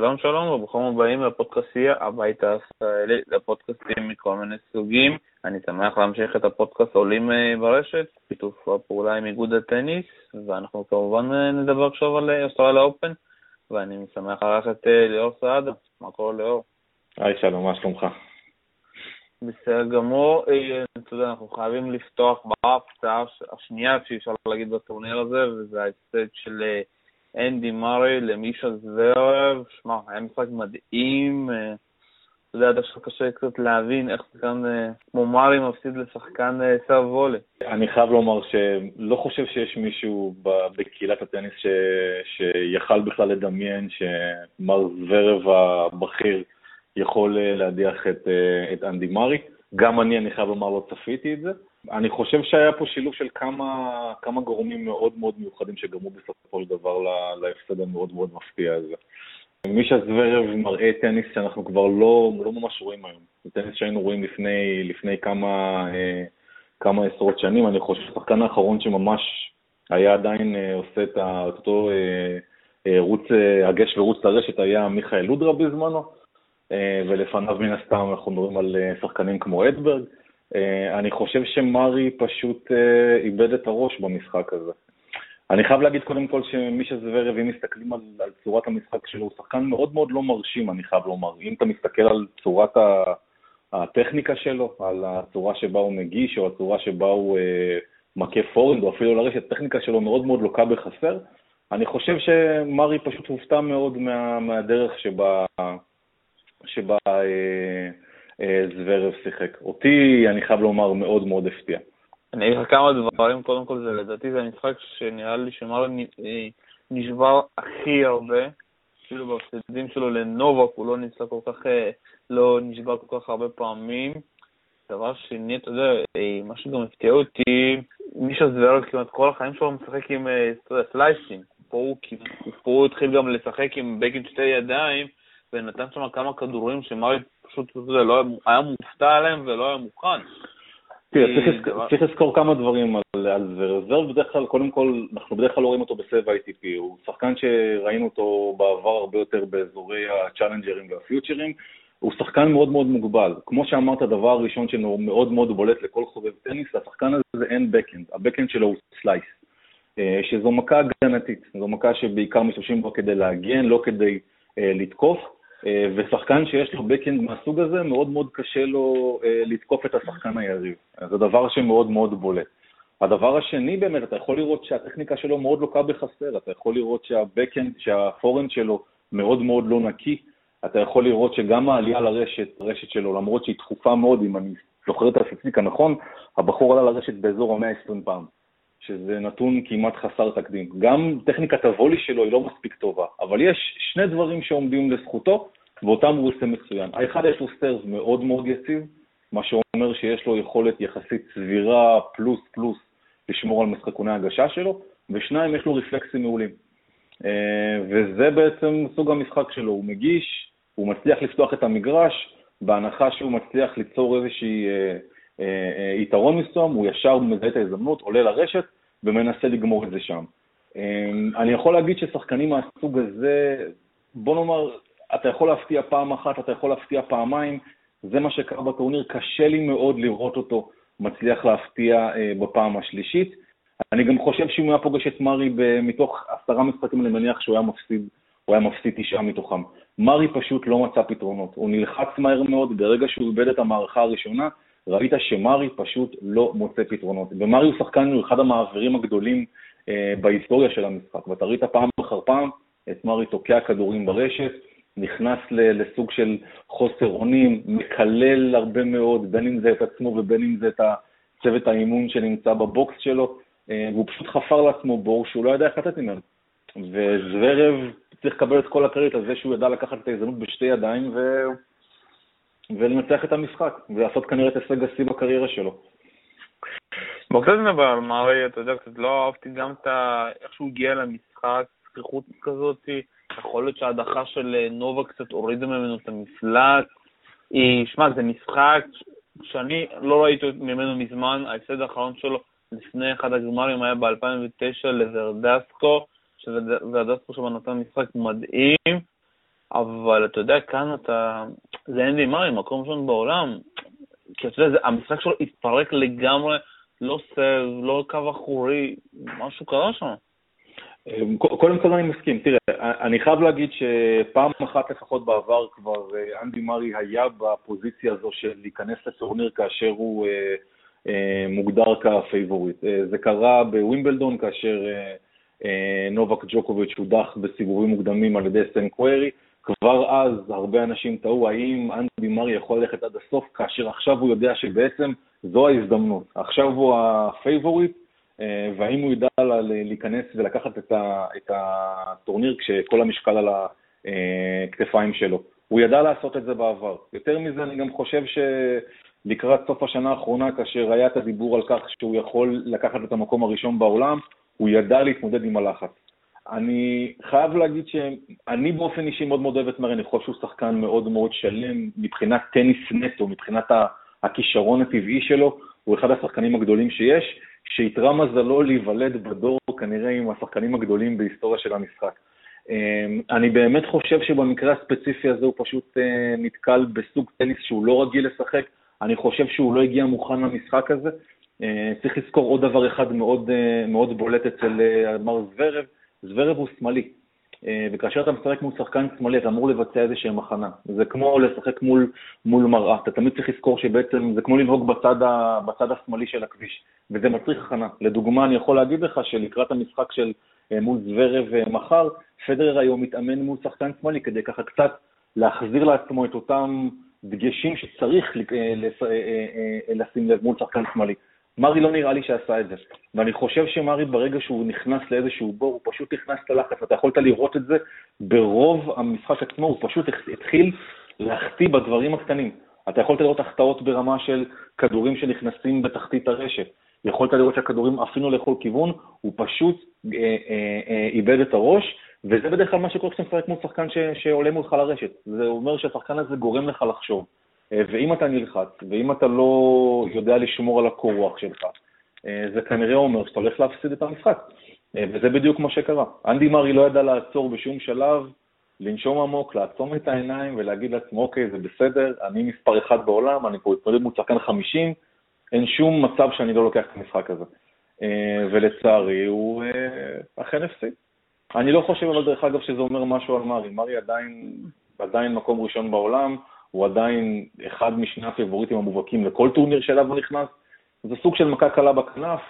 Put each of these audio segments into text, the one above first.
שלום שלום וברוכים הבאים לפודקאסטייה הבית הישראלי, לפודקאסטים מכל מיני סוגים. אני שמח להמשיך את הפודקאסט עולים אה, ברשת, שיתוף הפעולה עם איגוד הטניס, ואנחנו כמובן אה, נדבר עכשיו על אה, אוסטרליה אופן, ואני שמח לארח את ליאור סעדה. מה קורה ליאור? היי שלום, מה שלומך? בסדר גמור, אתה יודע, אנחנו חייבים לפתוח בהפתעה השנייה שאפשר להגיד בטורניר הזה, וזה ההפסד של אנדי מארי למישה זוורב, שמע, היה משחק מדהים, אה, אתה יודע, עכשיו קשה קצת להבין איך שחקן אה, כמו מארי מפסיד לשחקן אה, סרב וולה. אני חייב לומר שלא חושב שיש מישהו בקהילת הטניס ש... שיכל בכלל לדמיין שמר זוורב הבכיר יכול להדיח את, את אנדי מארי. גם אני, אני חייב לומר, לא צפיתי את זה. אני חושב שהיה פה שילוב של כמה, כמה גורמים מאוד מאוד מיוחדים שגרמו בסופו של דבר להפסד המאוד מאוד מפתיע הזה. מישה זוורב מראה טניס שאנחנו כבר לא, לא ממש רואים היום. זה טניס שהיינו רואים לפני, לפני כמה, אה, כמה עשרות שנים. אני חושב שהשחקן האחרון שממש היה עדיין אה, עושה את אותו אה, אה, רוץ, אה, הגש ורוץ לרשת היה מיכאל לודרה בזמנו, אה, ולפניו מן הסתם אנחנו מדברים על אה, שחקנים כמו אדברג. אני חושב שמרי פשוט אה, איבד את הראש במשחק הזה. אני חייב להגיד קודם כל שמישה זוורב, אם מסתכלים על, על צורת המשחק שלו, הוא שחקן מאוד מאוד לא מרשים, אני חייב לומר. אם אתה מסתכל על צורת הטכניקה שלו, על הצורה שבה הוא מגיש, או הצורה שבה הוא אה, מכה פורנד, או אפילו לרשת, הטכניקה שלו מאוד מאוד לוקה בחסר. אני חושב שמרי פשוט הופתע מאוד מה, מהדרך שבה, שבה אה, אה, זוורב שיחק. אותי, אני חייב לומר, מאוד מאוד הפתיע. אני אגיד לך כמה דברים, קודם כל זה לדעתי זה המשחק שנראה לי שמר אה, נשבר הכי הרבה, אפילו בהפסדים שלו לנובק הוא לא ניסה כל כך, אה, לא נשבר כל כך הרבה פעמים. דבר שני, אתה יודע, מה שגם הפתיע אותי, מישה זוורב כמעט כל החיים שלו משחק עם סלייסים. פה הוא התחיל גם לשחק עם בגין שתי ידיים, ונתן שם כמה כדורים שמרי פשוט, לא היה מופתע עליהם ולא היה מוכן. תראה, צריך לזכור כמה דברים על זה. זברב בדרך כלל, קודם כל, אנחנו בדרך כלל לא רואים אותו בסבב ATP. הוא שחקן שראינו אותו בעבר הרבה יותר באזורי הצ'אלנג'רים והפיוצ'רים. הוא שחקן מאוד מאוד מוגבל. כמו שאמרת, הדבר הראשון שלו מאוד מאוד בולט לכל חובב טניס, לשחקן הזה אין backhand. ה backhand שלו הוא slice. אה, שזו מכה הגנתית. זו מכה שבעיקר משתמשים בה כדי להגן, לא כדי אה, לתקוף. אה, ושחקן שיש לו backhand מהסוג הזה, מאוד מאוד קשה לו אה, לתקוף את השחקן היריב. זה דבר שמאוד מאוד בולט. הדבר השני באמת, אתה יכול לראות שהטכניקה שלו מאוד לוקה בחסר, אתה יכול לראות שהבקאנד, שהפורנד שלו מאוד מאוד לא נקי, אתה יכול לראות שגם העלייה לרשת, רשת שלו, למרות שהיא דחופה מאוד, אם אני זוכר את הסטטיסטיקה נכון, הבחור עלה לרשת באזור ה-120 פעם, שזה נתון כמעט חסר תקדים. גם טכניקת הוולי שלו היא לא מספיק טובה, אבל יש שני דברים שעומדים לזכותו, ואותם הוא עושה מצוין. האחד, יש לו סטרס מאוד מאוד יציב, מה שאומר שיש לו יכולת יחסית סבירה פלוס פלוס לשמור על משחקוני ההגשה שלו, ושניים, יש לו רפלקסים מעולים. אה, וזה בעצם סוג המשחק שלו, הוא מגיש, הוא מצליח לפתוח את המגרש, בהנחה שהוא מצליח ליצור איזושהי אה, יתרון מסוים, הוא ישר מזהה את ההזדמנות, עולה לרשת ומנסה לגמור את זה שם. אני יכול להגיד ששחקנים מהסוג הזה, בוא נאמר, אתה יכול להפתיע פעם אחת, אתה יכול להפתיע פעמיים, זה מה שקרה בטורניר, קשה לי מאוד לראות אותו מצליח להפתיע אה, בפעם השלישית. אני גם חושב שאם הוא היה פוגש את מארי מתוך עשרה משחקים, אני מניח שהוא היה מפסיד, הוא היה מפסיד תשעה מתוכם. מארי פשוט לא מצא פתרונות, הוא נלחץ מהר מאוד, ברגע שהוא איבד את המערכה הראשונה, ראית שמארי פשוט לא מוצא פתרונות. ומארי הוא שחקן, הוא אחד המעברים הגדולים אה, בהיסטוריה של המשחק, ואתה ראית פעם אחר פעם את מארי תוקע כדורים ברשת, נכנס לסוג של חוסר אונים, מקלל הרבה מאוד, בין אם זה את עצמו ובין אם זה את צוות האימון שנמצא בבוקס שלו, אה, והוא פשוט חפר לעצמו בור שהוא לא ידע איך לתת ממנו. וזוורב צריך לקבל את כל הקרדיט על זה שהוא ידע לקחת את ההזדמנות בשתי ידיים ו... ולנצח את המשחק, ולעשות כנראה את הישג השיא בקריירה שלו. בוא קצת נדבר על מארי, אתה יודע, קצת לא אהבתי גם את. איך שהוא הגיע למשחק, זכיחות כזאת, יכול להיות שההדחה של אה, נובה קצת הורידה ממנו את המפלט. אה, שמע, זה משחק שאני לא ראיתי ממנו מזמן, ההפסד האחרון שלו לפני אחד הגמרים היה ב-2009 לוורדסקו, שוורדסקו שם נתן משחק מדהים. אבל אתה יודע, כאן אתה, זה אנדי מארי, מקום ראשון בעולם, כי אתה יודע, המשחק שלו התפרק לגמרי, לא serve, לא קו אחורי, משהו קרה שם. אמ, קודם כל אני מסכים, תראה, אני חייב להגיד שפעם אחת לפחות בעבר כבר אה, אנדי מארי היה בפוזיציה הזו של להיכנס לטורניר כאשר הוא אה, אה, מוגדר כפייבוריט. זה קרה בווימבלדון כאשר נובק ג'וקוביץ' הודח בסיבובים מוקדמים על ידי סן קווירי. כבר אז הרבה אנשים תהו האם אנדי מארי יכול ללכת עד הסוף, כאשר עכשיו הוא יודע שבעצם זו ההזדמנות. עכשיו הוא הפייבוריט, אה, והאם הוא ידע להיכנס ולקחת את, ה, את הטורניר כשכל המשקל על הכתפיים שלו. הוא ידע לעשות את זה בעבר. יותר מזה, אני גם חושב שלקראת סוף השנה האחרונה, כאשר היה את הדיבור על כך שהוא יכול לקחת את המקום הראשון בעולם, הוא ידע להתמודד עם הלחץ. אני חייב להגיד שאני באופן אישי מאוד מאוד אוהב את מארי, אני חושב שהוא שחקן מאוד מאוד שלם מבחינת טניס נטו, מבחינת הכישרון הטבעי שלו, הוא אחד השחקנים הגדולים שיש, שאיתרע מזלו להיוולד בדור כנראה עם השחקנים הגדולים בהיסטוריה של המשחק. אמ, אני באמת חושב שבמקרה הספציפי הזה הוא פשוט אה, נתקל בסוג טניס שהוא לא רגיל לשחק, אני חושב שהוא לא הגיע מוכן למשחק הזה. אה, צריך לזכור עוד דבר אחד מאוד, אה, מאוד בולט אצל מר זוורב, זוורב הוא שמאלי. אה, וכאשר אתה משחק מול שחקן שמאלי, אתה אמור לבצע איזושהי מחנה. זה כמו לשחק מול, מול מראה. אתה תמיד צריך לזכור שבעצם זה כמו לנהוג בצד, ה, בצד השמאלי של הכביש, וזה מצריך הכנה. לדוגמה, אני יכול להגיד לך שלקראת המשחק של אה, מול זוורב אה, מחר, פדרר היום מתאמן מול שחקן שמאלי כדי ככה קצת להחזיר לעצמו את אותם דגשים שצריך לשים לב מול שחקן שמאלי. מרי לא נראה לי שעשה את זה. ואני חושב שמרי, ברגע שהוא נכנס לאיזשהו בור, הוא פשוט נכנס ללחץ. אתה יכולת לראות את זה ברוב המשחק עצמו, הוא פשוט התחיל להחטיא בדברים הקטנים. אתה יכולת לראות החטאות ברמה של כדורים שנכנסים בתחתית הרשת. יכולת לראות שהכדורים עפינו לכל כיוון, הוא פשוט אה, אה, אה, איבד את הראש, וזה בדרך כלל מה שקורה כשאתה משחק מול שחקן שעולה מולך לרשת. זה אומר שהשחקן הזה גורם לך לחשוב. אה, ואם אתה נלחץ, ואם אתה לא יודע לשמור על הקור רוח שלך, אה, זה כנראה אומר שאתה הולך להפסיד את המשחק. אה, וזה בדיוק מה שקרה. אנדי מרי לא ידע לעצור בשום שלב, לנשום עמוק, לעצום את העיניים ולהגיד לעצמו, אוקיי, זה בסדר, אני מספר אחד בעולם, אני פה מתמודד מול שחקן 50, אין שום מצב שאני לא לוקח את המשחק הזה. ולצערי, הוא אכן הפסיד. אני לא חושב, אבל דרך אגב, שזה אומר משהו על מרי. מרי עדיין, עדיין מקום ראשון בעולם, הוא עדיין אחד משני הפיבוריטים המובהקים לכל טורניר שאליו הוא נכנס. זה סוג של מכה קלה בכנף.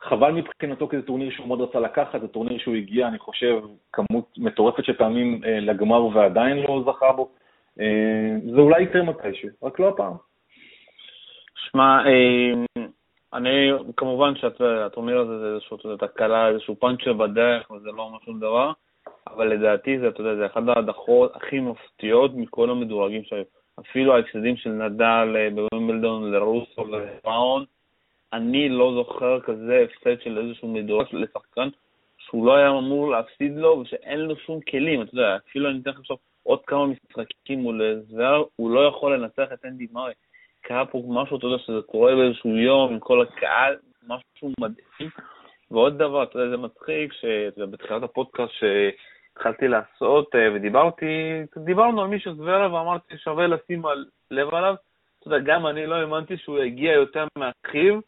חבל מבחינתו כי זה טורניר שהוא מאוד רצה לקחת, זה טורניר שהוא הגיע, אני חושב, כמות מטורפת של פעמים אה, לגמר ועדיין לא זכה בו. אה, זה אולי יקרה מתישהו, רק לא הפעם. שמע, אה, אני, כמובן שהטורניר הזה אתה יודע, תקלה, איזשהו פאנצ'ר בדרך, וזה לא אומר שום דבר, אבל לדעתי זה, אתה יודע, זה אחת ההדחות הכי מפתיעות מכל המדורגים שהיו. אפילו ההפסדים של נדל אה, בווימבלדון לרוסול ולבראון, אני לא זוכר כזה הפסד של איזשהו מדורג לשחקן שהוא לא היה אמור להפסיד לו ושאין לו שום כלים, אתה יודע, אפילו אני אתן לך עכשיו עוד כמה משחקים מול זוהר, הוא לא יכול לנצח את אנדי מארי. קרה פה משהו, אתה יודע, שזה קורה באיזשהו יום עם כל הקהל, משהו מדהים. ועוד דבר, אתה יודע, זה מצחיק, שבתחילת הפודקאסט, התחלתי לעשות, אה, ודיברתי, דיברנו על מישהו זוורה, ואמרתי שווה לשים לב עליו. אתה יודע, גם אני לא האמנתי שהוא יגיע יותר מאחיו,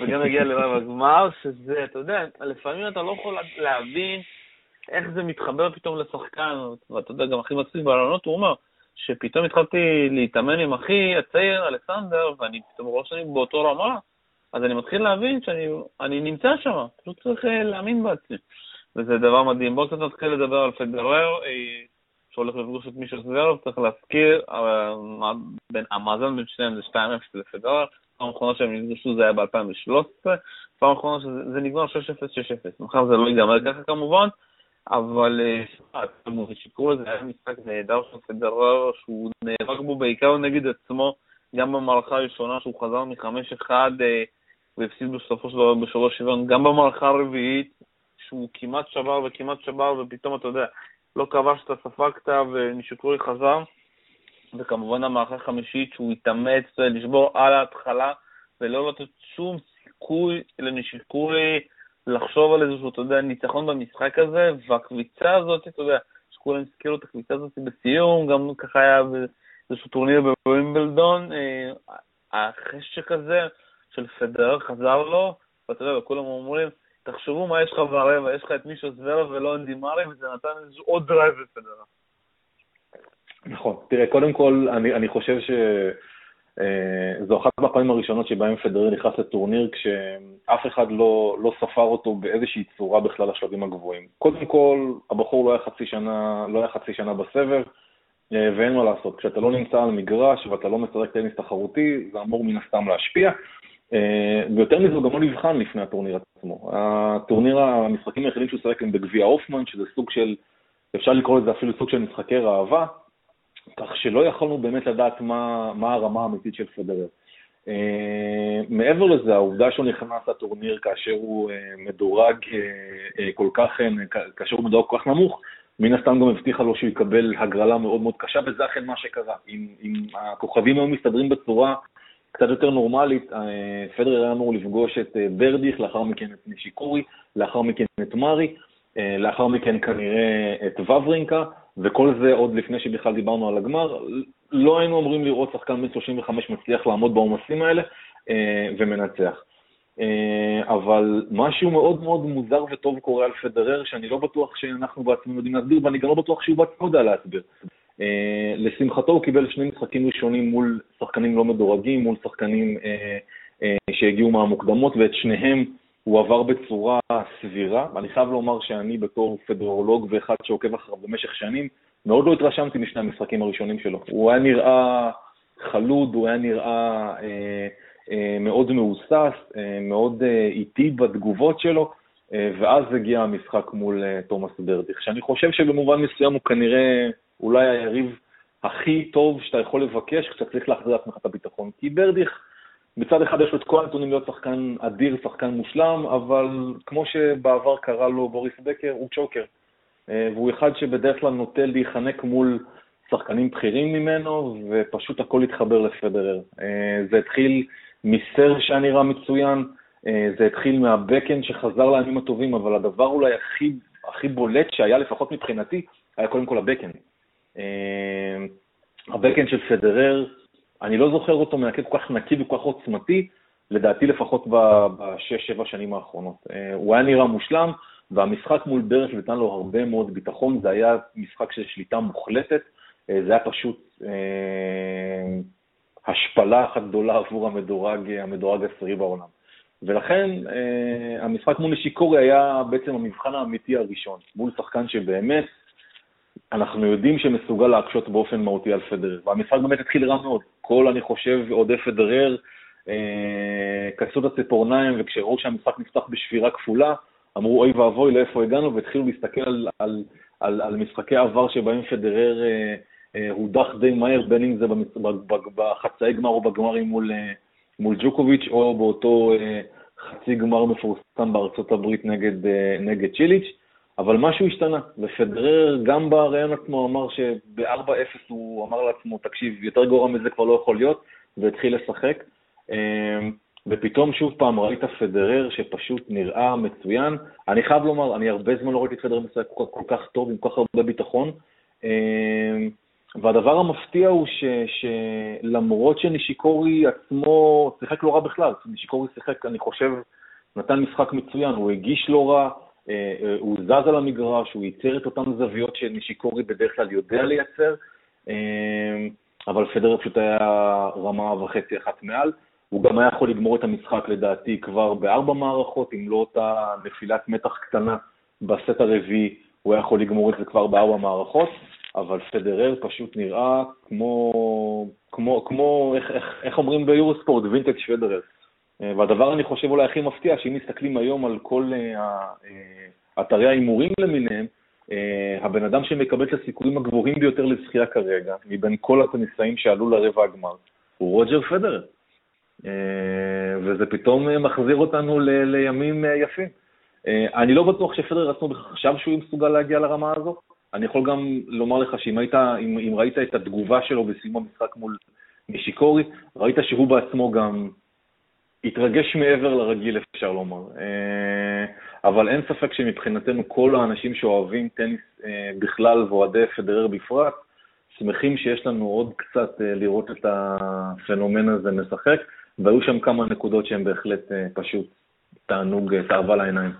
וגם יגיע לרב הגמר, שזה, אתה יודע, לפעמים אתה לא יכול להבין איך זה מתחבר פתאום לשחקן, ואתה יודע, גם הכי מצחיק בעלונות, הוא אומר, שפתאום התחלתי להתאמן עם אחי הצעיר, אלכסנדר, ואני פתאום רואה שאני באותו רמה, אז אני מתחיל להבין שאני נמצא שם, פשוט צריך אה, להאמין בעצמי. וזה דבר מדהים. בואו קצת נתחיל לדבר על פדרר, אה, שהולך לפגוש את מישהו זוורב, צריך להזכיר, אה, המאזן בין שניהם זה 2-0 לפדרר, פעם אחרונה שהם נפגשו זה היה ב-2013, פעם אחרונה שזה נגמר 6-0, 6-0. מחר זה לא ייגמר ככה כמובן, אבל שיקרו לזה היה משחק נהדר של פדרר, שהוא נאבק בו בעיקר נגד עצמו, גם במערכה הראשונה שהוא חזר מ-5-1 והפסיד בסופו של דבר בשלוש שוויון, גם במערכה הרביעית, שהוא כמעט שבר וכמעט שבר, ופתאום, אתה יודע, לא כבשת, ספגת, ונישוקורי חזר. וכמובן המערכה החמישית, שהוא התאמץ לשבור על ההתחלה, ולא לתת שום סיכוי לנישוקורי לחשוב על איזשהו, אתה יודע, ניצחון במשחק הזה, והקביצה הזאת, אתה יודע, כולם הזכירו את הקבוצה הזאת בסיום, גם ככה היה באיזשהו טורניר בווימבלדון, החשק הזה של פדרר חזר לו, ואתה יודע, כולם אומרים, תחשבו מה יש לך ברבע, יש לך את מישה זברב ולא אנדי מארי, וזה נתן איזה עוד drive לפדרר. נכון. תראה, קודם כל, אני, אני חושב שזו אה, אחת מהפעמים הראשונות שבהם פדרר נכנס לטורניר כשאף אחד לא, לא ספר אותו באיזושהי צורה בכלל לשלבים הגבוהים. קודם כל, הבחור לא היה חצי שנה, לא היה חצי שנה בסבב, אה, ואין מה לעשות. כשאתה לא נמצא על מגרש ואתה לא משחק טניס תחרותי, זה אמור מן הסתם להשפיע. אה, ויותר מזה, הוא גם לא נבחן לפני הטורניר עצמו. הטורניר, המשחקים היחידים שהוא שיחק הם בגביע הופמן, שזה סוג של, אפשר לקרוא לזה אפילו סוג של משחקי ראווה, כך שלא יכולנו באמת לדעת מה, מה הרמה האמיתית של פדרר. Uh, מעבר לזה, העובדה שהוא נכנס לטורניר כאשר הוא uh, מדורג כל כך, כאשר הוא מדורג כל כך נמוך, מן הסתם גם הבטיחה לו שהוא יקבל הגרלה מאוד מאוד קשה, וזה אכן מה שקרה. אם, אם הכוכבים היו מסתדרים בצורה קצת יותר נורמלית, פדרר היה אמור לפגוש את ברדיך, לאחר מכן את נישיקורי, לאחר מכן את מארי, לאחר מכן כנראה את וברינקה, וכל זה עוד לפני שבכלל דיברנו על הגמר. לא היינו אמורים לראות שחקן בן 35 מצליח לעמוד בעומסים האלה ומנצח. אבל משהו מאוד מאוד מוזר וטוב קורה על פדרר, שאני לא בטוח שאנחנו בעצמנו יודעים להסביר, ואני גם לא בטוח שהוא בעצמו יודע להסביר. Uh, לשמחתו הוא קיבל שני משחקים ראשונים מול שחקנים לא מדורגים, מול שחקנים uh, uh, שהגיעו מהמוקדמות, ואת שניהם הוא עבר בצורה סבירה. אני חייב לומר שאני בתור פדרולוג ואחד שעוקב אחריו במשך שנים, מאוד לא התרשמתי משני המשחקים הראשונים שלו. הוא היה נראה חלוד, הוא היה נראה אה, אה, מאוד מהוסס, אה, מאוד אה, איטי בתגובות שלו, אה, ואז הגיע המשחק מול אה, תומאס ברדיך, שאני חושב שבמובן מסוים הוא כנראה אולי היריב הכי טוב שאתה יכול לבקש כשאתה צריך להחזיר לעצמך את הביטחון. כי ברדיך, מצד אחד יש לו את כל הנתונים להיות שחקן אדיר, שחקן מושלם, אבל כמו שבעבר קרא לו בוריס בקר, הוא צ'וקר. אה, והוא אחד שבדרך כלל נוטה להיחנק מול שחקנים בכירים ממנו, ופשוט הכל התחבר לפדרר. אה, זה התחיל מסר שהיה נראה מצוין, אה, זה התחיל מהבקן שחזר לימים הטובים, אבל הדבר אולי הכי, הכי בולט שהיה, לפחות מבחינתי, היה קודם כל הבקן. אה, הבקן של פדרר, אני לא זוכר אותו מהקד כל כך נקי וכל כך עוצמתי, לדעתי לפחות בשש-שבע שנים האחרונות. אה, הוא היה נראה מושלם, והמשחק מול ברך נתן לו הרבה מאוד ביטחון, זה היה משחק של שליטה מוחלטת, אה, זה היה פשוט השפלה אחת גדולה עבור המדורג, המדורג העשירי בעולם. ולכן המשחק מול נשיקורי היה בעצם המבחן האמיתי הראשון, מול שחקן שבאמת אנחנו יודעים שמסוגל להקשות באופן מהותי על פדרר, והמשחק באמת התחיל רע מאוד. כל, אני חושב, אוהדי פדרר אה, כסו את הציפורניים, וכשראו שהמשחק נפתח בשבירה כפולה, אמרו אוי ואבוי לאיפה הגענו, והתחילו להסתכל על, על, על, על משחקי עבר שבהם פדרר אה, אה, הודח די מהר, בין אם זה בחצאי גמר או בגמרים מול, אה, מול ג'וקוביץ', או באותו אה, חצי גמר מפורסם בארצות הברית נגד, אה, נגד צ'יליץ'. אבל משהו השתנה, ופדרר גם בראיון עצמו אמר שב-4-0 הוא אמר לעצמו, תקשיב, יותר גרוע מזה כבר לא יכול להיות, והתחיל לשחק. אמ, ופתאום שוב פעם ראית פדרר שפשוט נראה מצוין. אני חייב לומר, אני הרבה זמן לא ראיתי את פדרר משחק כל, כל כך טוב, עם כל כך הרבה ביטחון. אמ, והדבר המפתיע הוא ש, שלמרות שנישיקורי עצמו שיחק לא רע בכלל, נישיקורי שיחק, אני חושב, נתן משחק מצוין, הוא הגיש לא רע, הוא זז על המגרש, הוא ייצר את אותן זוויות שנישיקורי בדרך כלל יודע לייצר, אה, אבל פדרר פשוט היה רמה וחצי אחת מעל. הוא גם היה יכול לגמור את המשחק לדעתי כבר בארבע מערכות, אם לא אותה נפילת מתח קטנה בסט הרביעי, הוא היה יכול לגמור את זה כבר בארבע מערכות, אבל פדרר פשוט נראה כמו, כמו, כמו איך, איך, איך אומרים ביורוספורט, וינטג' פדרר. אה, והדבר, אני חושב, אולי הכי מפתיע, שאם מסתכלים היום על כל אה, אה, אתרי ההימורים למיניהם, הבן אדם שמקבל את הסיכויים הגבוהים ביותר לזכייה כרגע, מבין כל הטניסאים שעלו לרבע הגמר, הוא רוג'ר פדרר. וזה פתאום מחזיר אותנו ל- לימים יפים. אני לא בטוח שפדרר עצמו חשב שהוא מסוגל להגיע לרמה הזו. אני יכול גם לומר לך שאם היית, אם, אם ראית את התגובה שלו בסיום המשחק מול נשיקורי, ראית שהוא בעצמו גם התרגש מעבר לרגיל, אפשר לומר. אבל אין ספק שמבחינתנו כל האנשים שאוהבים טניס בכלל ואוהדי פדרר בפרט, שמחים שיש לנו עוד קצת לראות את הפנומן הזה משחק, והיו שם כמה נקודות שהן בהחלט פשוט תענוג, תאווה לעיניים.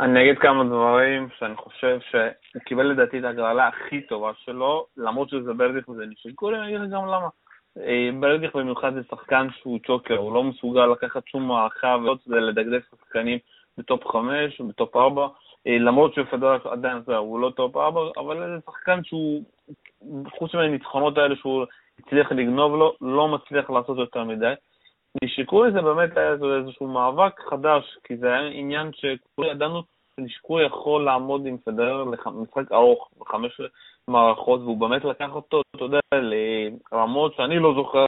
אני אגיד כמה דברים שאני חושב שהוא קיבל לדעתי את ההגרלה הכי טובה שלו, למרות שזה ברדיך וזה נישיקורי, אני אגיד גם למה. אה, ברדיך במיוחד זה שחקן שהוא צ'וקר, הוא לא מסוגל לקחת שום מערכה ולדגדג שחקנים ב top 5 או ב top 4, אה, למרות שפדרר עדיין הוא לא top 4, אבל זה שחקן שהוא, חוץ מהניצחונות האלה שהוא הצליח לגנוב לו, לא מצליח לעשות יותר מדי. נשיקוי זה באמת היה איזשהו מאבק חדש, כי זה היה עניין שכולי ידענו שנשיקוי יכול לעמוד עם פדרר למשחק ארוך, מערכות, והוא באמת לקח אותו, אתה יודע, לרמות שאני לא זוכר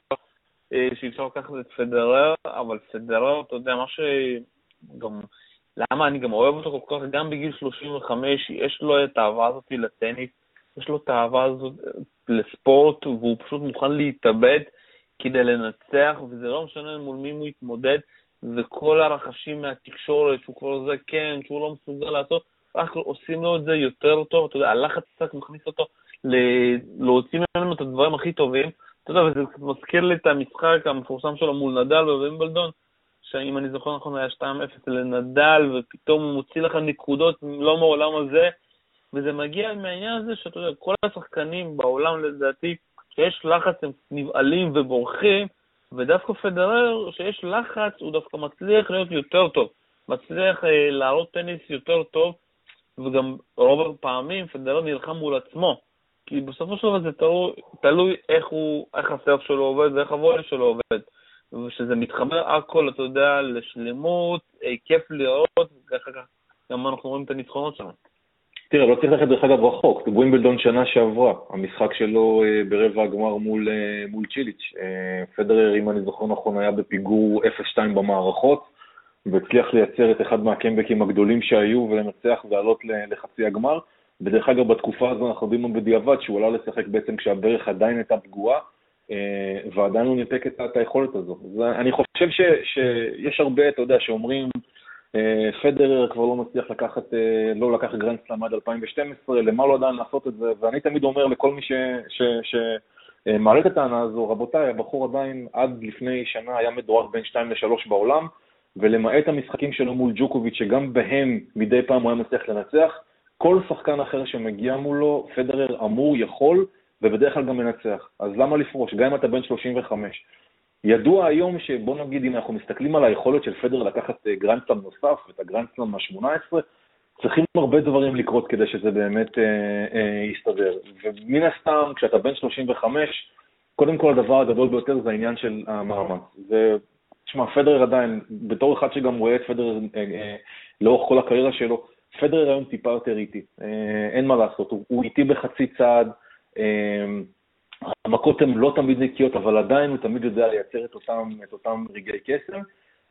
אה, שאי אפשר לקחת את פדרר, אבל פדרר, אתה יודע, מה שגם... למה אני גם אוהב אותו כל כך, גם בגיל 35, יש לו את האהבה הזאת לטניס, יש לו את האהבה הזאת לספורט, והוא פשוט מוכן להתאבד. כדי לנצח, וזה לא משנה מול מי הוא יתמודד, וכל הרחשים מהתקשורת, שהוא כבר זה כן, שהוא לא מסוגל לעשות, רק עושים לו את זה יותר טוב, אתה יודע, הלחץ קצת מכניס אותו ל- להוציא ממנו את הדברים הכי טובים. אתה יודע, וזה מזכיר לי את המשחק המפורסם שלו מול נדל בווימבלדון, שאם אני זוכר נכון היה 2-0 לנדל, ופתאום הוא מוציא לך נקודות לא מעולם הזה, וזה מגיע מהעניין הזה שאתה יודע, כל השחקנים בעולם לדעתי, כשיש לחץ הם נבעלים ובורחים, ודווקא פדרר, כשיש לחץ, הוא דווקא מצליח להיות יותר טוב. מצליח אה, להראות טניס יותר טוב, וגם רוב הפעמים פדרר נלחם מול עצמו. כי בסופו של דבר זה תלוי, תלוי איך, הוא, איך הסרף שלו עובד ואיך הוולי שלו עובד. ושזה מתחבר הכל, אתה יודע, לשלמות, אה, כיף לראות, וככה גם אנחנו רואים את הניצחונות שלנו. תראה, לא צריך ללכת דרך אגב רחוק, ווימבלדון שנה שעברה, המשחק שלו אה, ברבע הגמר מול, אה, מול צ'יליץ'. פדרר, אם אני זוכר נכון, היה בפיגור 0-2 במערכות, והצליח לייצר את אחד מהקמבקים הגדולים שהיו ולנצח ולעלות לחצי הגמר. ודרך אגב, בתקופה הזו אנחנו יודעים בדיעבד שהוא עלה לשחק בעצם כשהברך עדיין הייתה פגועה, ועדיין הוא ניתק את היכולת הזו. אני חושב ש, שיש הרבה, אתה יודע, שאומרים, אה, פדרר כבר לא מצליח לקחת, אה, לא לקח גרנד סלאם עד 2012, למה לא עדיין לעשות את זה? ואני תמיד אומר לכל מי שמעלה את הטענה הזו, רבותיי, הבחור עדיין עד לפני שנה היה מדורג בין 2 ל-3 בעולם, ולמעט המשחקים שלו מול ג'וקוביץ', שגם בהם מדי פעם הוא היה מצליח לנצח, כל שחקן אחר שמגיע מולו, פדרר אמור, יכול, ובדרך כלל גם מנצח. אז למה לפרוש? גם אם אתה בן 35. ידוע היום שבוא נגיד, אם אנחנו מסתכלים על היכולת של פדר לקחת אה, גרנדסלאם נוסף, את הגרנדסלאם ה-18, צריכים הרבה דברים לקרות כדי שזה באמת אה, אה, יסתדר. ומן הסתם, כשאתה בן 35, קודם כל הדבר הגדול ביותר זה העניין של המאמץ. תשמע, פדר עדיין, בתור אחד שגם רואה את פדר אה, אה, לאורך כל הקריירה שלו, פדר היום טיפה יותר איטי, אה, אין מה לעשות, הוא, איטי בחצי צעד, המכות הן לא תמיד נקיות, אבל עדיין הוא תמיד יודע לייצר את אותם, את אותם רגעי קסם,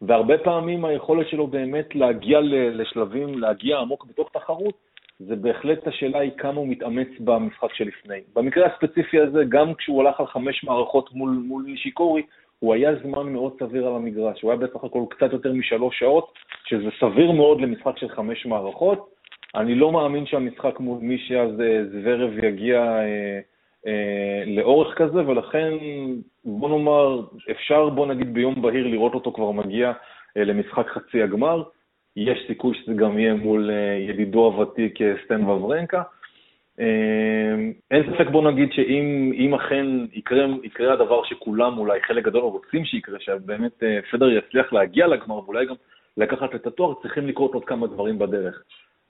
והרבה פעמים היכולת שלו באמת להגיע לשלבים, להגיע עמוק בתוך תחרות, זה בהחלט השאלה היא כמה הוא מתאמץ במשחק שלפני. במקרה הספציפי הזה, גם כשהוא הלך על חמש מערכות מול, מול נישיקורי, הוא היה זמן מאוד סביר על המגרש, הוא היה בסך הכל קצת יותר משלוש שעות, שזה סביר מאוד למשחק של חמש מערכות. אני לא מאמין שהמשחק מול מי שאז אה, זוורב יגיע אה, אה, לאורך כזה, ולכן בוא נאמר, אפשר בוא נגיד ביום בהיר לראות אותו כבר מגיע אה, למשחק חצי הגמר. יש סיכוי שזה גם יהיה מול אה, ידידו הוותיק סטן וברנקה. אין ספק, בוא נגיד, שאם אכן יקרה, יקרה הדבר שכולם, אולי חלק גדול רוצים שיקרה, שבאמת פדר יצליח להגיע לגמר ואולי גם לקחת את התואר, צריכים לקרות עוד כמה דברים בדרך.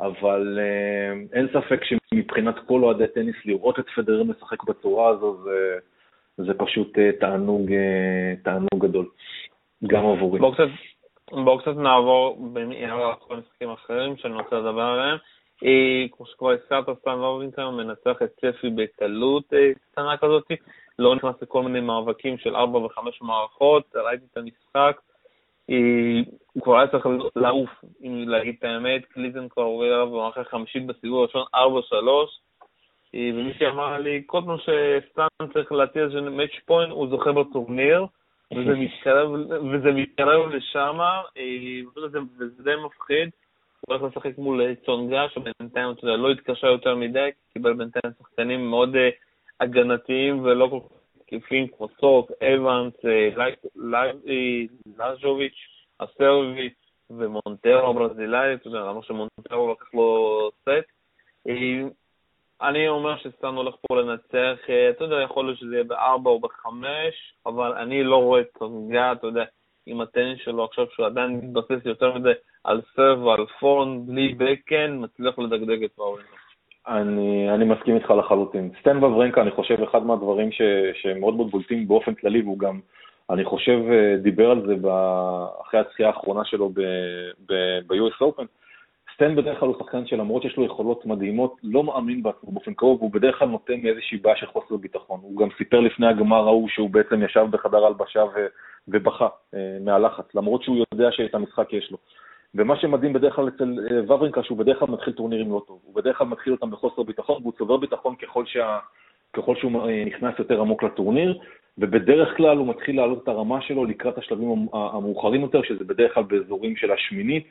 אבל אה, אין ספק שמבחינת כל אוהדי טניס לראות את פדרר משחק בצורה הזו זה, זה פשוט אה, תענוג, אה, תענוג גדול, גם עבורי. בואו קצת, בוא קצת נעבור במהרה על כל המשחקים האחרים שאני רוצה לדבר עליהם. כמו שכבר הזכרת, סטן וורבינגטון מנצח את צפי בקלות קטנה כזאת, לא נכנס לכל מיני מאבקים של 4 ו-5 מערכות, ראיתי את המשחק. הוא כבר היה צריך לעוף, אם להגיד את האמת, קליזן כבר עובר עליו במערכה חמישית בסיבוב הראשון 4-3, ומי שאמר לי, כל פעם שסטאן צריך להציל איזה match point, הוא זוכה בטורניר, וזה מתקרב לשם, וזה די מפחיד. הוא הולך לשחק מול צונגה, שבינתיים, אתה יודע, לא התקשה יותר מדי, קיבל בינתיים שחקנים מאוד הגנתיים ולא כל כך תקיפים כמו סוק, אבנס, לז'וביץ', הסרבי ומונטרו הברזילאי, אתה יודע, למה שמונטרו לקח לו סט. אני אומר שסטן הולך פה לנצח, אתה יודע, יכול להיות שזה יהיה בארבע או בחמש, אבל אני לא רואה את צונגה, אתה יודע, עם הטניס שלו עכשיו, שהוא עדיין מתבסס יותר מדי על serve ועל forehand, בלי backhand, מצליח לדגדג את פאולינג. אני, אני מסכים איתך לחלוטין. סטן וברנקה, אני חושב, אחד מהדברים ש, שמאוד מאוד בולטים באופן כללי, והוא גם, אני חושב, אה, דיבר על זה אחרי הצחייה האחרונה שלו ב-US Open. סטן בדרך כלל הוא שחקן שלמרות שיש לו יכולות מדהימות, לא מאמין בעצמו באופן קרוב, הוא בדרך כלל נותן מאיזושהי בעיה של חוסר ביטחון. הוא גם סיפר לפני הגמר ההוא שהוא בעצם ישב בחדר הלבשה ובכה אה, מהלחץ, למרות שהוא יודע שאת המשחק יש לו. ומה שמדהים בדרך כלל אצל אה, וברינקה, שהוא בדרך כלל מתחיל טורנירים לא טוב. הוא בדרך כלל מתחיל אותם בחוסר ביטחון, והוא צובר ביטחון ככל, שה... ככל שהוא אה, נכנס יותר עמוק לטורניר, ובדרך כלל הוא מתחיל להעלות את הרמה שלו לקראת השלבים המאוחרים יותר, שזה בדרך כלל באזורים של השמינית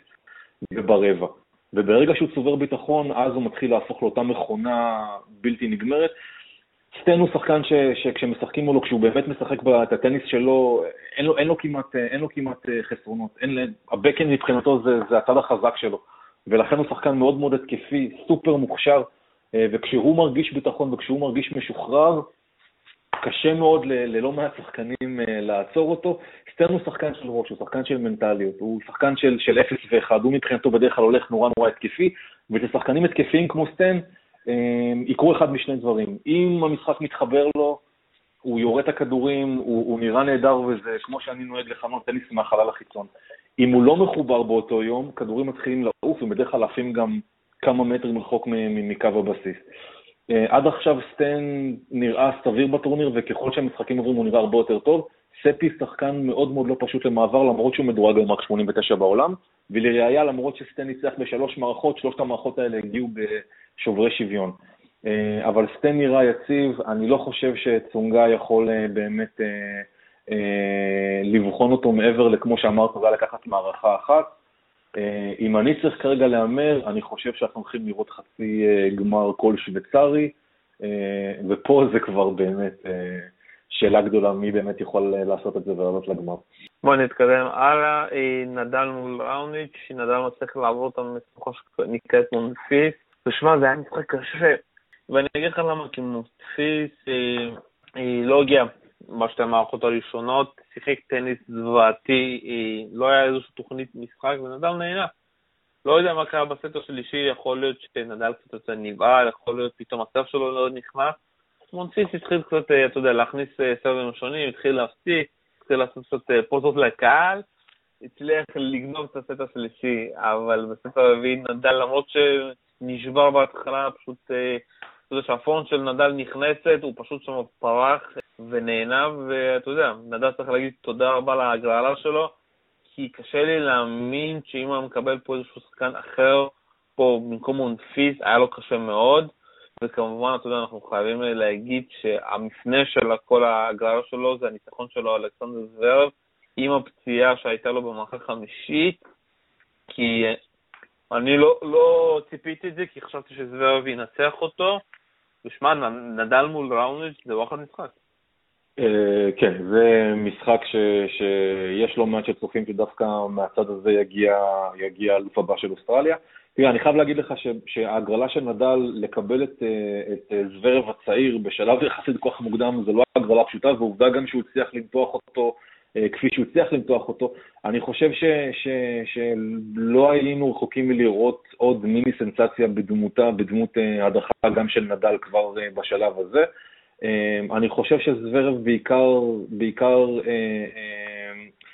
וברבע. וברגע שהוא צובר ביטחון, אז הוא מתחיל להפוך לאותה מכונה בלתי נגמרת, סטן הוא שחקן ש, שכשמשחקים מולו, כשהוא באמת משחק את הטניס שלו, אין לו, אין לו, כמעט, אין לו כמעט אה, חסרונות. אין, הבקן מבחינתו זה, זה הצד החזק שלו, ולכן הוא שחקן מאוד מאוד התקפי, סופר מוכשר, אה, וכשהוא מרגיש ביטחון וכשהוא מרגיש משוחרר, קשה מאוד ל, ללא מעט שחקנים אה, לעצור אותו. סטן הוא שחקן של ראש, הוא שחקן של מנטליות, הוא שחקן של, של 0 ו-1, הוא מבחינתו בדרך כלל הולך נורא נורא התקפי, ולשחקנים התקפיים כמו סטן, אמ, יקרו אחד משני דברים. אם המשחק מתחבר לו, הוא יורה את הכדורים, הוא, הוא נראה נהדר וזה, כמו שאני נוהג לכנות, טניס מהחלל החיצון. אם הוא לא מחובר באותו יום, כדורים מתחילים לעוף, ובדרך כלל עפים גם כמה מטרים רחוק מקו הבסיס. אה, עד עכשיו סטן נראה סביר בטורניר, וככל שהמשחקים עוברים הוא נראה הרבה יותר טוב. ספי שחקן מאוד מאוד לא פשוט למעבר, למרות שהוא מדורג היום רק 89 בעולם, ולראיה, למרות שסטן ניצח בשלוש מערכות, שלושת המערכות האלה הגיעו שוברי שוויון. אה, אבל סטן נראה יציב, אני לא חושב שצונגה יכול אה, באמת לבחון אותו מעבר לכמו שאמרת, זה לקחת מערכה אחת. אם אני צריך כרגע להמר, אני חושב שאנחנו הולכים לראות חצי גמר כל שוויצרי, ופה זה כבר באמת שאלה גדולה מי באמת יכול לעשות את זה ולעלות לגמר. בוא נתקדם הלאה, נדל מול ראוניץ', נדל מצליח לעבור את המשוכה שנקראת מונפיס. ושמע, זה היה משחק קשה, ואני אגיד לך למה, כי אה, אה, לא בשתי המערכות הראשונות, שיחק טניס זוועתי, אה, לא היה איזושהי תוכנית משחק, ונדל נהנה. לא יודע מה קרה בסט השלישי, יכול להיות שנדל קצת יותר נבהל, יכול להיות פתאום הסף שלו לא נכנס. מונסיס התחיל קצת, אתה יודע, להכניס סרבים שונים, התחיל להפסיק, התחיל לעשות קצת פוזות לקהל, הצליח לגנוב את הסט השלישי, אבל בסט הרביעי נדל, למרות ש... נשבר בהתחלה, פשוט, יודע שהפורן של נדל נכנסת, הוא פשוט שם פרח ונהנה, ואתה יודע, נדל צריך להגיד תודה רבה להגרלה שלו, כי קשה לי להאמין שאם הוא מקבל פה איזשהו שחקן אחר, פה במקום מונפיס, היה לו קשה מאוד. וכמובן, אתה יודע, אנחנו חייבים להגיד שהמפנה של כל ההגרלה שלו זה הניצחון שלו על אלכסנדר זוורב, עם הפציעה שהייתה לו במערכה חמישית, כי אני לא, לא ציפיתי את זה, כי חשבתי שזוורב ינצח אותו. ושמע, נדל מול ראוניץ' זה וואחד משחק. אה, כן, זה משחק שיש לא מעט שצופים שדווקא מהצד הזה יגיע, יגיע האלוף הבא של אוסטרליה. תראה, אני חייב להגיד לך שההגרלה של נדל לקבל את, אה, אה, זוורב הצעיר בשלב יחסית כך מוקדם זה לא הגרלה פשוטה, ועובדה גם שהוא הצליח למתוח אותו כפי שהוא הצליח למתוח אותו. אני חושב ש, ש, שלא היינו רחוקים מלראות עוד מיני סנסציה בדמותה, בדמות אה, הדחה גם של נדל כבר אה, בשלב הזה. אני חושב שזוורב בעיקר, בעיקר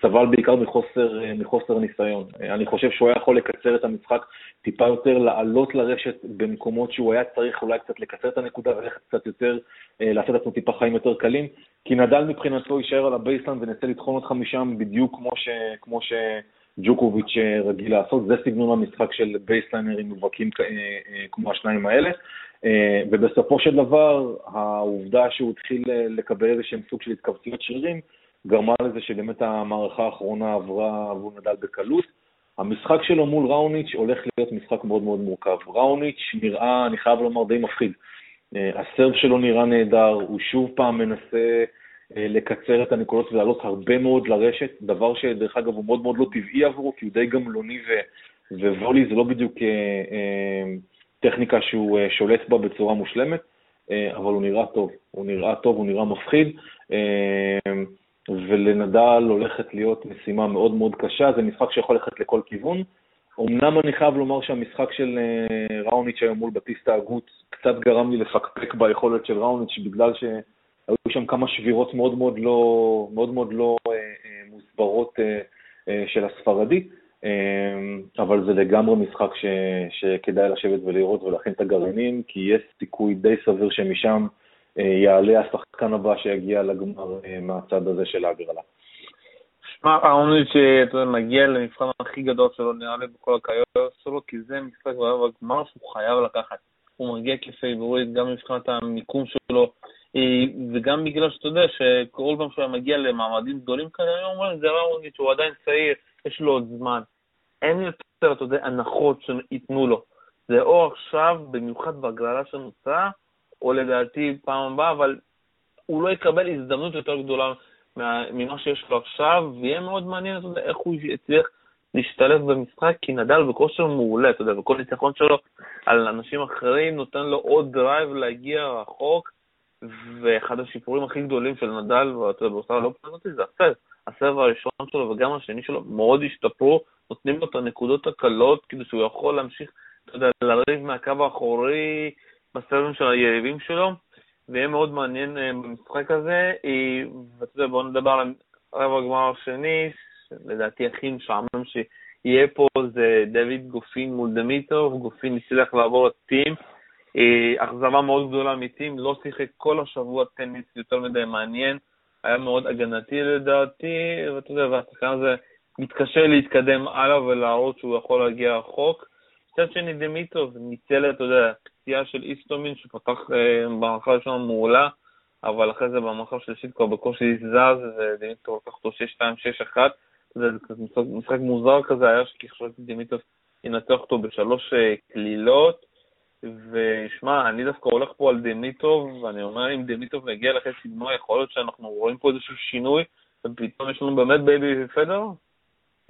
סבל בעיקר מחוסר, מחוסר ניסיון. אני חושב שהוא היה יכול לקצר את המשחק טיפה יותר, לעלות לרשת במקומות שהוא היה צריך אולי קצת לקצר את הנקודה וללכת קצת יותר, לעשות לעצמו טיפה חיים יותר קלים. כי נדל מבחינתו יישאר על ה baseline ונצא לטחון אותך משם בדיוק כמו, ש, כמו שג'וקוביץ' רגיל לעשות. זה סגנון המשחק של בייסליינרים מובהקים אה, אה, כמו השניים האלה. אה, ובסופו של דבר, העובדה שהוא התחיל לקבל איזה שהם סוג של התכווצויות שרירים, גרמה לזה שבאמת המערכה האחרונה עברה עבור נדל בקלות. המשחק שלו מול ראוניץ' הולך להיות משחק מאוד מאוד מורכב. ראוניץ' נראה, אני חייב לומר, די מפחיד. אה, הסרב שלו נראה נהדר, הוא שוב פעם מנסה אה, לקצר את הנקודות ולעלות הרבה מאוד לרשת, דבר שדרך אגב הוא מאוד מאוד לא טבעי עבורו, כי הוא די גמלוני ו... ווולי זה לא בדיוק אה, טכניקה שהוא שולט בה בצורה מושלמת, אבל הוא נראה טוב, הוא נראה טוב, הוא נראה מפחיד. ולנדל הולכת להיות משימה מאוד מאוד קשה, זה משחק שיכול ללכת לכל כיוון. אמנם אני חייב לומר שהמשחק של אה, ראוניץ' היום מול בטיסטה הגות קצת גרם לי לפקפק ביכולת של ראוניץ' בגלל שהיו שם כמה שבירות מאוד מאוד לא, מאוד מאוד לא אה, אה, מוסברות אה, אה, של הספרדי, אה, אבל זה לגמרי משחק ש, שכדאי לשבת ולראות ולהכין את הגרעינים, כי יש סיכוי די סביר שמשם יעלה השחקן הבא שיגיע לגמר אה, מהצד הזה של ההגרלה. שמע, העונש שאתה מגיע למבחן הכי גדול שלו, נראה לי בכל הקריירה שלו, כי זה משחק בגמר שהוא חייב לקחת. הוא מגיע כפייבוריט גם מבחינת המיקום שלו, אה, וגם בגלל שאתה יודע שכל פעם שהוא מגיע למעמדים גדולים כאלה, אני אומר, זה ראוניץ' שהוא עדיין צעיר, יש לו עוד זמן. אין יותר, אתה יודע, הנחות שייתנו לו. זה או עכשיו, במיוחד בהגרלה שנוצרה, או לדעתי פעם הבאה, אבל הוא לא יקבל הזדמנות יותר גדולה ממה שיש לו עכשיו, ויהיה מאוד מעניין, אתה יודע, איך הוא יצליח להשתלב במשחק, כי נדל בכושר מעולה, אתה יודע, וכל ניצחון שלו על אנשים אחרים נותן לו עוד drive להגיע רחוק, ואחד השיפורים הכי גדולים של נדל, ואתה יודע, באוסטרליה לא פנותי, זה ה serve. ה serve הראשון שלו וגם השני שלו מאוד השתפרו, נותנים לו את הנקודות הקלות כדי שהוא יכול להמשיך, אתה יודע, לריב מהקו האחורי בסרבים של היריבים שלו. ויהיה מאוד מעניין אה, במשחק הזה. אה, ואתה יודע, בואו נדבר על רבע הגמר השני, לדעתי הכי משעמם שיהיה פה זה דוד גופין מול דמיטוב, גופין הצליח לעבור את טים. אה, אכזבה מאוד גדולה מטים, לא שיחק כל השבוע טניס יותר מדי מעניין, היה מאוד הגנתי לדעתי, ואתה יודע, והשחקן הזה מתקשה להתקדם הלאה ולהראות שהוא יכול להגיע רחוק. מצד שני, דמיטוב ניצל, אתה יודע, פציעה של איסטומין שפתח אה, במערכה הראשונה מעולה, אבל אחרי זה במערכה השלישית כבר בקושי זז, ודימיטוב לקח אותו 6-2, 6-1. זה משחק מוזר כזה היה, כי חשבתי דימיטרוב ינצח אותו בשלוש אה, קלילות. ושמע, אני דווקא הולך פה על דימיטרוב, ואני אומר, אם דימיטרוב יגיע לחצי גמר, יכול להיות שאנחנו רואים פה איזשהו שינוי, ופתאום יש לנו באמת baby פדרר?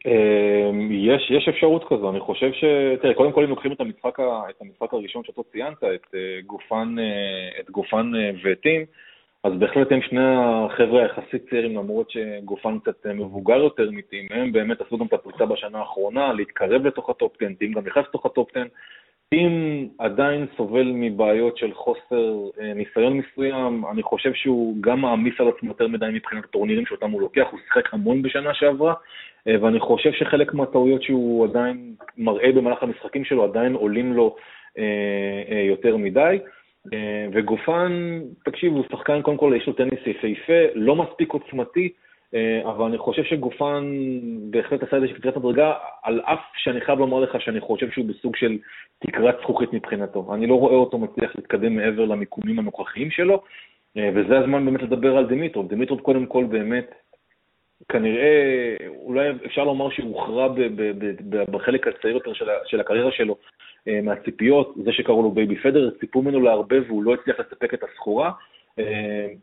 אמ, יש, יש אפשרות כזו, אני חושב ש... תראה, קודם כל אם לוקחים את המשחק, את המשחק הראשון שאתה ציינת, את אה, גופן, אה, את גופן אה, וטים, אז בהחלט הם שני החבר'ה היחסית צעירים, למרות שגופן קצת מבוגר יותר מטים, הם באמת עשו גם את הפריצה בשנה האחרונה, להתקרב לתוך ה top 10, טים גם נכנס לתוך ה top 10, אם עדיין סובל מבעיות של חוסר ניסיון מסוים, אני חושב שהוא גם מעמיס על עצמו יותר מדי מבחינת הטורנירים שאותם הוא לוקח, הוא שיחק המון בשנה שעברה, ואני חושב שחלק מהטעויות שהוא עדיין מראה במהלך המשחקים שלו עדיין עולים לו אה, יותר מדי. וגופן, תקשיב, הוא שחקן, קודם כל יש לו טניס יפהפה, לא מספיק עוצמתי, אה, אבל אני חושב שגופן בהחלט עשה איזושהי קצת מדרגה, על אף שאני חייב לומר לך שאני חושב שהוא בסוג של תקרת זכוכית מבחינתו. אני לא רואה אותו מצליח להתקדם מעבר למיקומים הנוכחיים שלו, אה, וזה הזמן באמת לדבר על דמיטרוב. דמיטרוב קודם כל באמת, כנראה, אולי אפשר לומר שהוא הוכרע בחלק הצעיר יותר של, של הקריירה שלו אה, מהציפיות, זה שקראו לו baby פדרר, ציפו ממנו להרבה והוא לא הצליח לספק את הסחורה.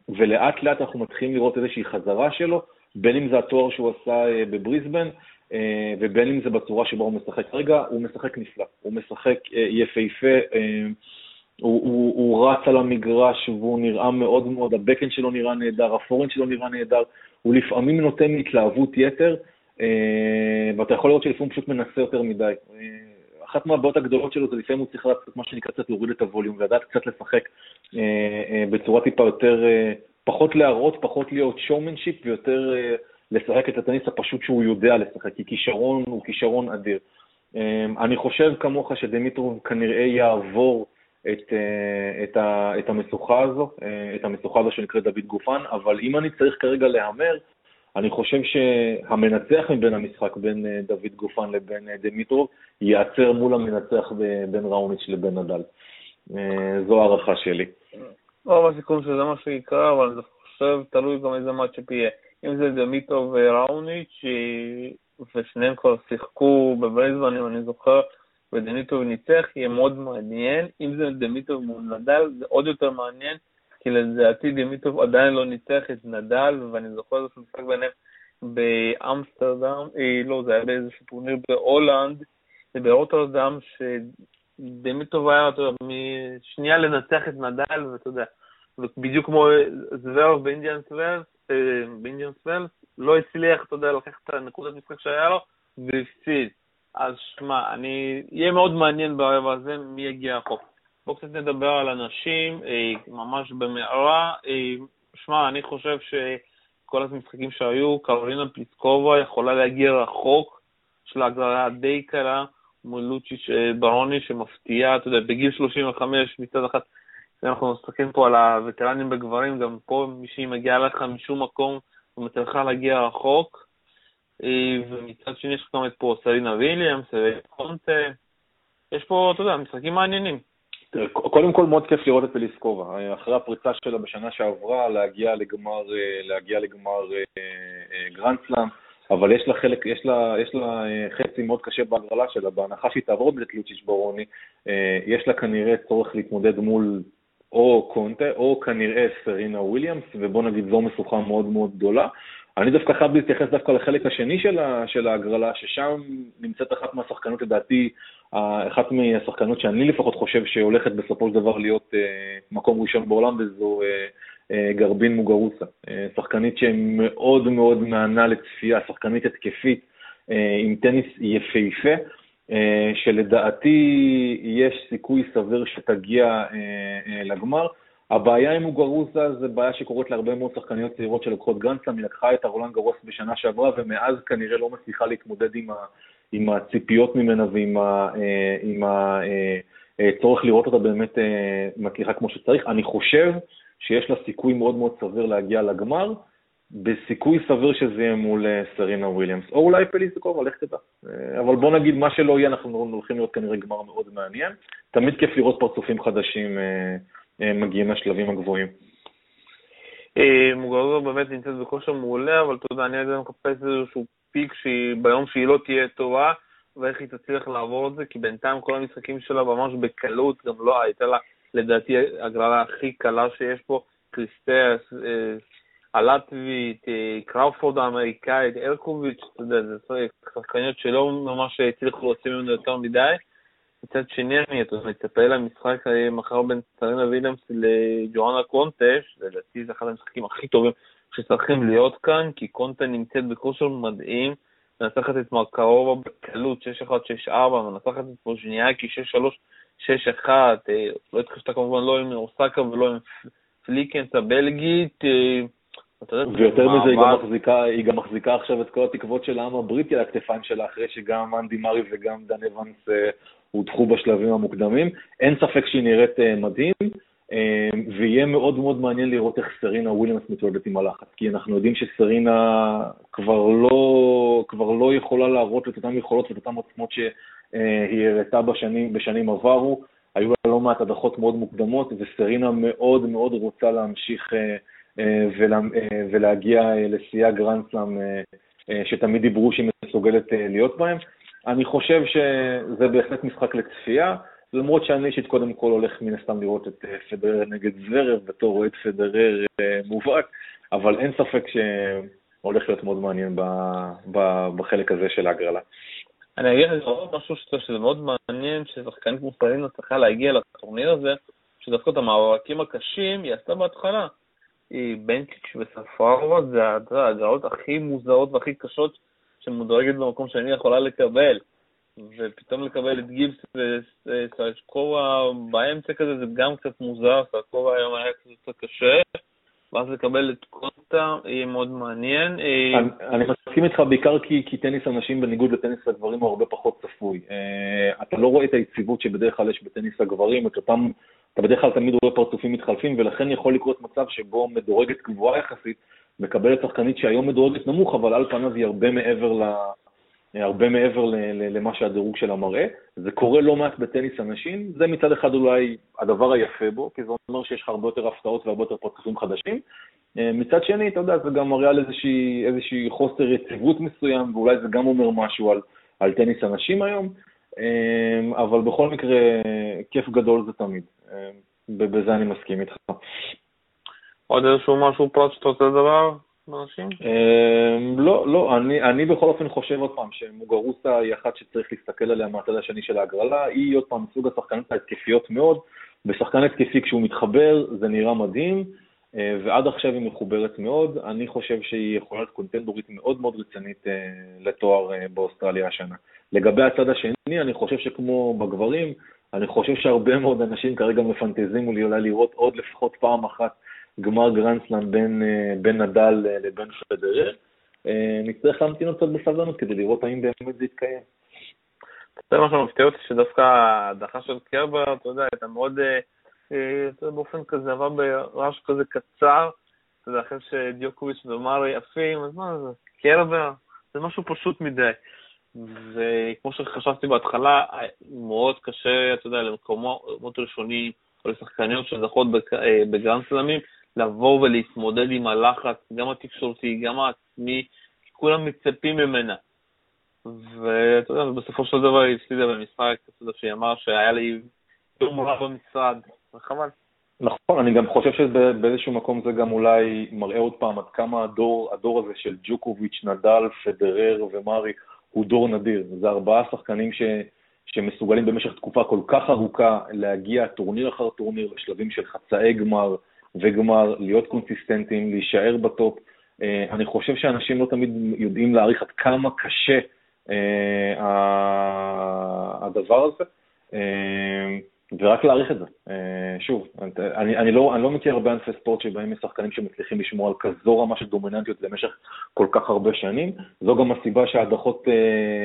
ולאט לאט אנחנו מתחילים לראות איזושהי חזרה שלו, בין אם זה התואר שהוא עשה אה, בבריסבן, אה, ובין אם זה בצורה שבה הוא משחק. כרגע הוא משחק נפלא, הוא משחק אה, יפהפה, הוא, הוא, הוא רץ על המגרש והוא נראה מאוד מאוד, ה backhand שלו נראה נהדר, ה forehand שלו נראה נהדר, הוא לפעמים נותן התלהבות יתר, ואתה יכול לראות שלפעמים פשוט מנסה יותר מדי. אחת מהבעיות הגדולות שלו זה לפעמים הוא צריך לעשות מה שנקרא קצת להוריד את הווליום, ולדעת קצת לשחק בצורה טיפה יותר פחות להראות, פחות להיות שואומנשיפ ויותר לשחק את הטניס הפשוט שהוא יודע לשחק, כי כישרון הוא כישרון אדיר. אני חושב כמוך שדמיטרוב כנראה יעבור את, uh, את, ה, את המשוכה הזו, uh, את המשוכה הזו שנקראת דוד גופן, אבל אם אני צריך כרגע להמר, אני חושב שהמנצח מבין המשחק, בין uh, דוד גופן לבין דמיטרוב, ייעצר מול המנצח בין ראוניץ' לבין נדל. זו הערכה שלי. רוב הסיכום שזה מה שיקרה, אבל אני חושב, תלוי גם איזה מאצ'אפ יהיה. אם זה דמיטוב וראוניץ', ושניהם כבר שיחקו בבייזבן, אם אני זוכר, ודמיטוב ניצח, יהיה מאוד מעניין. אם זה דמיטוב מול נדל, זה עוד יותר מעניין, כי לדעתי דימיטרוב עדיין לא ניצח את נדל, ואני זוכר את המשחק ביניהם באמסטרדם, אה, לא, זה היה באיזשהו טורניר בהולנד, ברוטרדם, שדימיטרוב היה, יודע, משנייה לנצח את נדל, ואתה יודע, בדיוק כמו זוורף באינדיאן וולס, אה, באינדיאן וולס, לא הצליח, אתה יודע, לקחת את הנקודת משחק שהיה לו, והפסיד. אז שמע, אני, יהיה מאוד מעניין ברבע הזה מי יגיע רחוק. בואו קצת נדבר על אנשים, אה, ממש במערה. אה, שמע, אני חושב שכל המשחקים שהיו, קרולינה פליסקובה יכולה להגיע רחוק, יש לה הגרלה די קלה מול לוצ'יץ' ברוני שמפתיעה, אתה יודע, בגיל 35 מצד אחד אנחנו מסתכלים פה על הווטרנים בגברים, גם פה מישהי מגיעה לך משום מקום ומצליחה להגיע רחוק. אה, ומצד שני יש גם את פה סלינה וויליאמס וקונטה. יש פה, אתה יודע, משחקים מעניינים. קודם כל מאוד כיף לראות את פליסקובה. אחרי הפריצה שלה בשנה שעברה, להגיע לגמר, אה, להגיע לגמר אה, גרנדסלאם, אבל יש לה חלק, יש לה, יש לה חצי מאוד קשה בהגרלה שלה, בהנחה שהיא תעבור את לוצי'ש ברוני, יש לה כנראה צורך להתמודד מול או קונטה, או כנראה סרינה וויליאמס, ובוא נגיד זו משוכה מאוד מאוד גדולה. אני דווקא חייב להתייחס דווקא לחלק השני של, של ההגרלה, ששם נמצאת אחת מהשחקנות, לדעתי, אחת מהשחקנות שאני לפחות חושב שהולכת בסופו של דבר להיות אה, מקום ראשון בעולם, וזו אה, אה, גרבין מוגרוסה. שחקנית שמאוד מאוד מענה לצפייה, שחקנית התקפית, עם טניס יפהפה. שלדעתי יש סיכוי סביר שתגיע לגמר. הבעיה עם אוגרוזה זה בעיה שקורית להרבה מאוד שחקניות צעירות שלוקחות גרנדסלאם, היא לקחה את הרולנד גרוס בשנה שעברה ומאז כנראה לא מצליחה להתמודד עם, ה, עם הציפיות ממנה ועם ה, עם הצורך לראות אותה באמת מצליחה כמו שצריך. אני חושב שיש לה סיכוי מאוד מאוד סביר להגיע לגמר. בסיכוי סביר שזה יהיה מול אה, סרינה וויליאמס, או אולי פליסקובה, לך תדע. אה, אבל בוא נגיד, מה שלא יהיה, אנחנו הולכים להיות כנראה גמר מאוד מעניין. תמיד כיף לראות פרצופים חדשים אה, מגיעים לשלבים הגבוהים. מוגרזו באמת נמצאת בכושר מעולה, אבל אתה יודע, אני עדיין מחפש איזשהו פיק ביום שהיא לא תהיה טובה, ואיך היא תצליח לעבור את זה, כי בינתיים כל המשחקים שלה ממש בקלות, גם לא הייתה לה, לדעתי, הגרלה הכי קלה שיש פה, קריסטס, הלטבית, אה, קראופורד האמריקאית, ארקוביץ', אתה יודע, זה שחקניות שלא ממש הצליחו להוציא ממנו יותר מדי. מצד שני, אני מצפה למשחק אה, מחר בין סרינה וויליאמס לג'ואנה קונטה, לדעתי זה אחד המשחקים הכי טובים שצריכים להיות כאן, כי קונטה נמצאת בכושר מדהים, מנצחת את מרקרובה בקלות 6-1, 6-4, מנצחת את פוז'ניאקי 6-3, 6-1, לא התקשתה כמובן לא עם אוסקה ולא עם פליקנס הבלגית, אה, ויותר מזה, היא גם, מחזיקה, היא גם מחזיקה עכשיו את כל התקוות של העם הבריטי על הכתפיים שלה, אחרי שגם אנדי מארי וגם דן אבנס אה, הודחו בשלבים המוקדמים. אין ספק שהיא נראית אה, מדהים, אה, ויהיה מאוד מאוד מעניין לראות איך סרינה וויליאמס מתמודדת עם הלחץ, כי אנחנו יודעים שסרינה כבר לא, כבר לא יכולה להראות את אותן יכולות ואת אותן עוצמות שהיא הראתה בשנים, בשנים עברו. היו לה לא מעט הדחות מאוד מוקדמות, וסרינה מאוד מאוד רוצה להמשיך אה, אה, ולהגיע אה, לשיאי הגרנדסלאם שתמיד דיברו שהיא מסוגלת להיות בהם. אני חושב שזה בהחלט משחק לצפייה, למרות שאני אישית קודם כל הולך מן הסתם לראות את פדרר נגד זוורב בתור אוהד פדרר מובהק, אבל אין ספק שהולך להיות מאוד מעניין בחלק הזה של ההגרלה. אני אגיד לך עוד משהו שזה מאוד מעניין, ששחקנית כמו פלינה צריכה להגיע לטורניר הזה, שדווקא את המאבקים הקשים היא עשתה בהתחלה. בנצ'יץ' וספרווה זה ההגרלות הכי מוזרות והכי קשות שמודרגת במקום שאני יכולה לקבל. ופתאום לקבל את גיבס וסרצ'קובה באמצע כזה זה גם קצת מוזר, סרצ'קובה היום היה קצת קשה, ואז לקבל את קונטה יהיה מאוד מעניין. אני מסכים איתך בעיקר כי טניס הנשים בניגוד לטניס הגברים הוא הרבה פחות צפוי. אה, אתה לא רואה את היציבות שבדרך כלל יש בטניס הגברים, את אותם אתה בדרך כלל תמיד רואה פרצופים מתחלפים, ולכן יכול לקרות מצב שבו מדורגת גבוהה יחסית מקבלת שחקנית שהיום מדורגת נמוך, אבל על פניו היא הרבה מעבר ל... הרבה מעבר למה שהדירוג שלה מראה. זה קורה לא מעט בטניס הנשים, זה מצד אחד אולי הדבר היפה בו, כי זה אומר שיש לך הרבה יותר הפתעות והרבה יותר פודקאסים חדשים. מצד שני, אתה יודע, זה גם מראה על איזושהי, איזושהי חוסר יציבות מסוים, ואולי זה גם אומר משהו על, על טניס הנשים היום, אבל בכל מקרה, כיף גדול זה תמיד. בזה אני מסכים איתך. עוד איזשהו משהו פרט שאתה רוצה לדבר? בנשים? אמ, לא, לא, אני, אני בכל אופן חושב עוד פעם שמוגרוסה היא אחת שצריך להסתכל עליה מהצד השני של ההגרלה, היא עוד פעם סוג השחקנות ההתקפיות מאוד, ושחקן התקפי כשהוא מתחבר זה נראה מדהים, אה, ועד עכשיו היא מחוברת מאוד, אני חושב שהיא יכולה להיות קונטנדורית מאוד מאוד רצינית אה, לתואר אה, באוסטרליה השנה. לגבי הצד השני, אני חושב שכמו בגברים, אני חושב שהרבה מאוד אנשים כרגע מפנטזים אולי לראות עוד לפחות פעם אחת גמר גרנדסלאם בין, אה, בין נדל אה, לבין פדרר. אה, נצטרך להמתין עוד קצת בסבלנות כדי לראות האם באמת זה יתקיים. זה מה שמפתיע אותי, שדווקא ההדחה של קרבר, אתה יודע, הייתה מאוד, באופן כזה, עבר ברעש כזה קצר, אתה יודע, אחרי שדיוקוביץ' ומרי עפים, אז מה זה, קרבר, זה משהו פשוט מדי. וכמו שחשבתי בהתחלה, מאוד קשה, אתה יודע, למקומות ראשונים, או לשחקניות שזכות בגרנד סלמים, לבוא ולהתמודד עם הלחץ, גם התקשורתי, גם העצמי, כי כולם מצפים ממנה. ואתה יודע, בסופו של דבר היא הפסידה במשחק, אתה יודע, שהיא אמרה שהיה לי יום רע במשרד, וחבל. נכון, אני גם חושב שבאיזשהו מקום זה גם אולי מראה עוד פעם עד כמה הדור, הדור הזה של ג'וקוביץ', נדל, פדרר ומרי הוא דור נדיר. זה ארבעה שחקנים ש, שמסוגלים במשך תקופה כל כך ארוכה להגיע טורניר אחר טורניר לשלבים של חצאי גמר, וגמר, להיות קונסיסטנטים, להישאר ב top. אה, אני חושב שאנשים לא תמיד יודעים להעריך עד כמה קשה אה, הדבר הזה, אה, ורק להעריך את זה. שוב, אני, אני, לא, אני לא מכיר הרבה ענפי ספורט שבהם יש שחקנים שמצליחים לשמור על כזו רמה של דומיננטיות למשך כל כך הרבה שנים. זו גם הסיבה שההדחות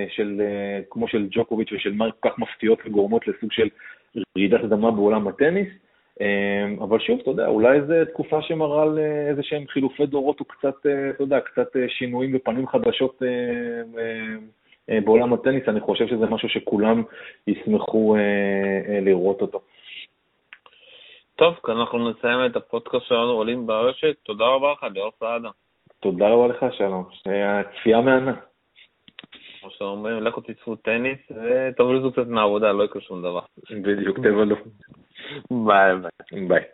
של, כמו של ג'וקוביץ' ושל מרק כל כך מפתיעות וגורמות לסוג של רעידת אדמה בעולם הטניס. אמ, אבל שוב, אתה יודע, אולי זו תקופה שמראה על אה, איזה שהם חילופי דורות וקצת, אה, אתה יודע, קצת אה, שינויים ופנים חדשות בעולם הטניס, אני חושב שזה משהו שכולם ישמחו לראות אותו. טוב, כאן אנחנו נסיים את הפודקאסט שלנו עולים ברשת. תודה רבה לך, ליאור סעדה. תודה רבה לך, שלום. צפייה מהנה. כמו שאומרים, לכו תצפו טניס ותבריזו קצת מהעבודה, לא יקרה שום דבר. בדיוק, תבלו. Bye. Bye. Bye.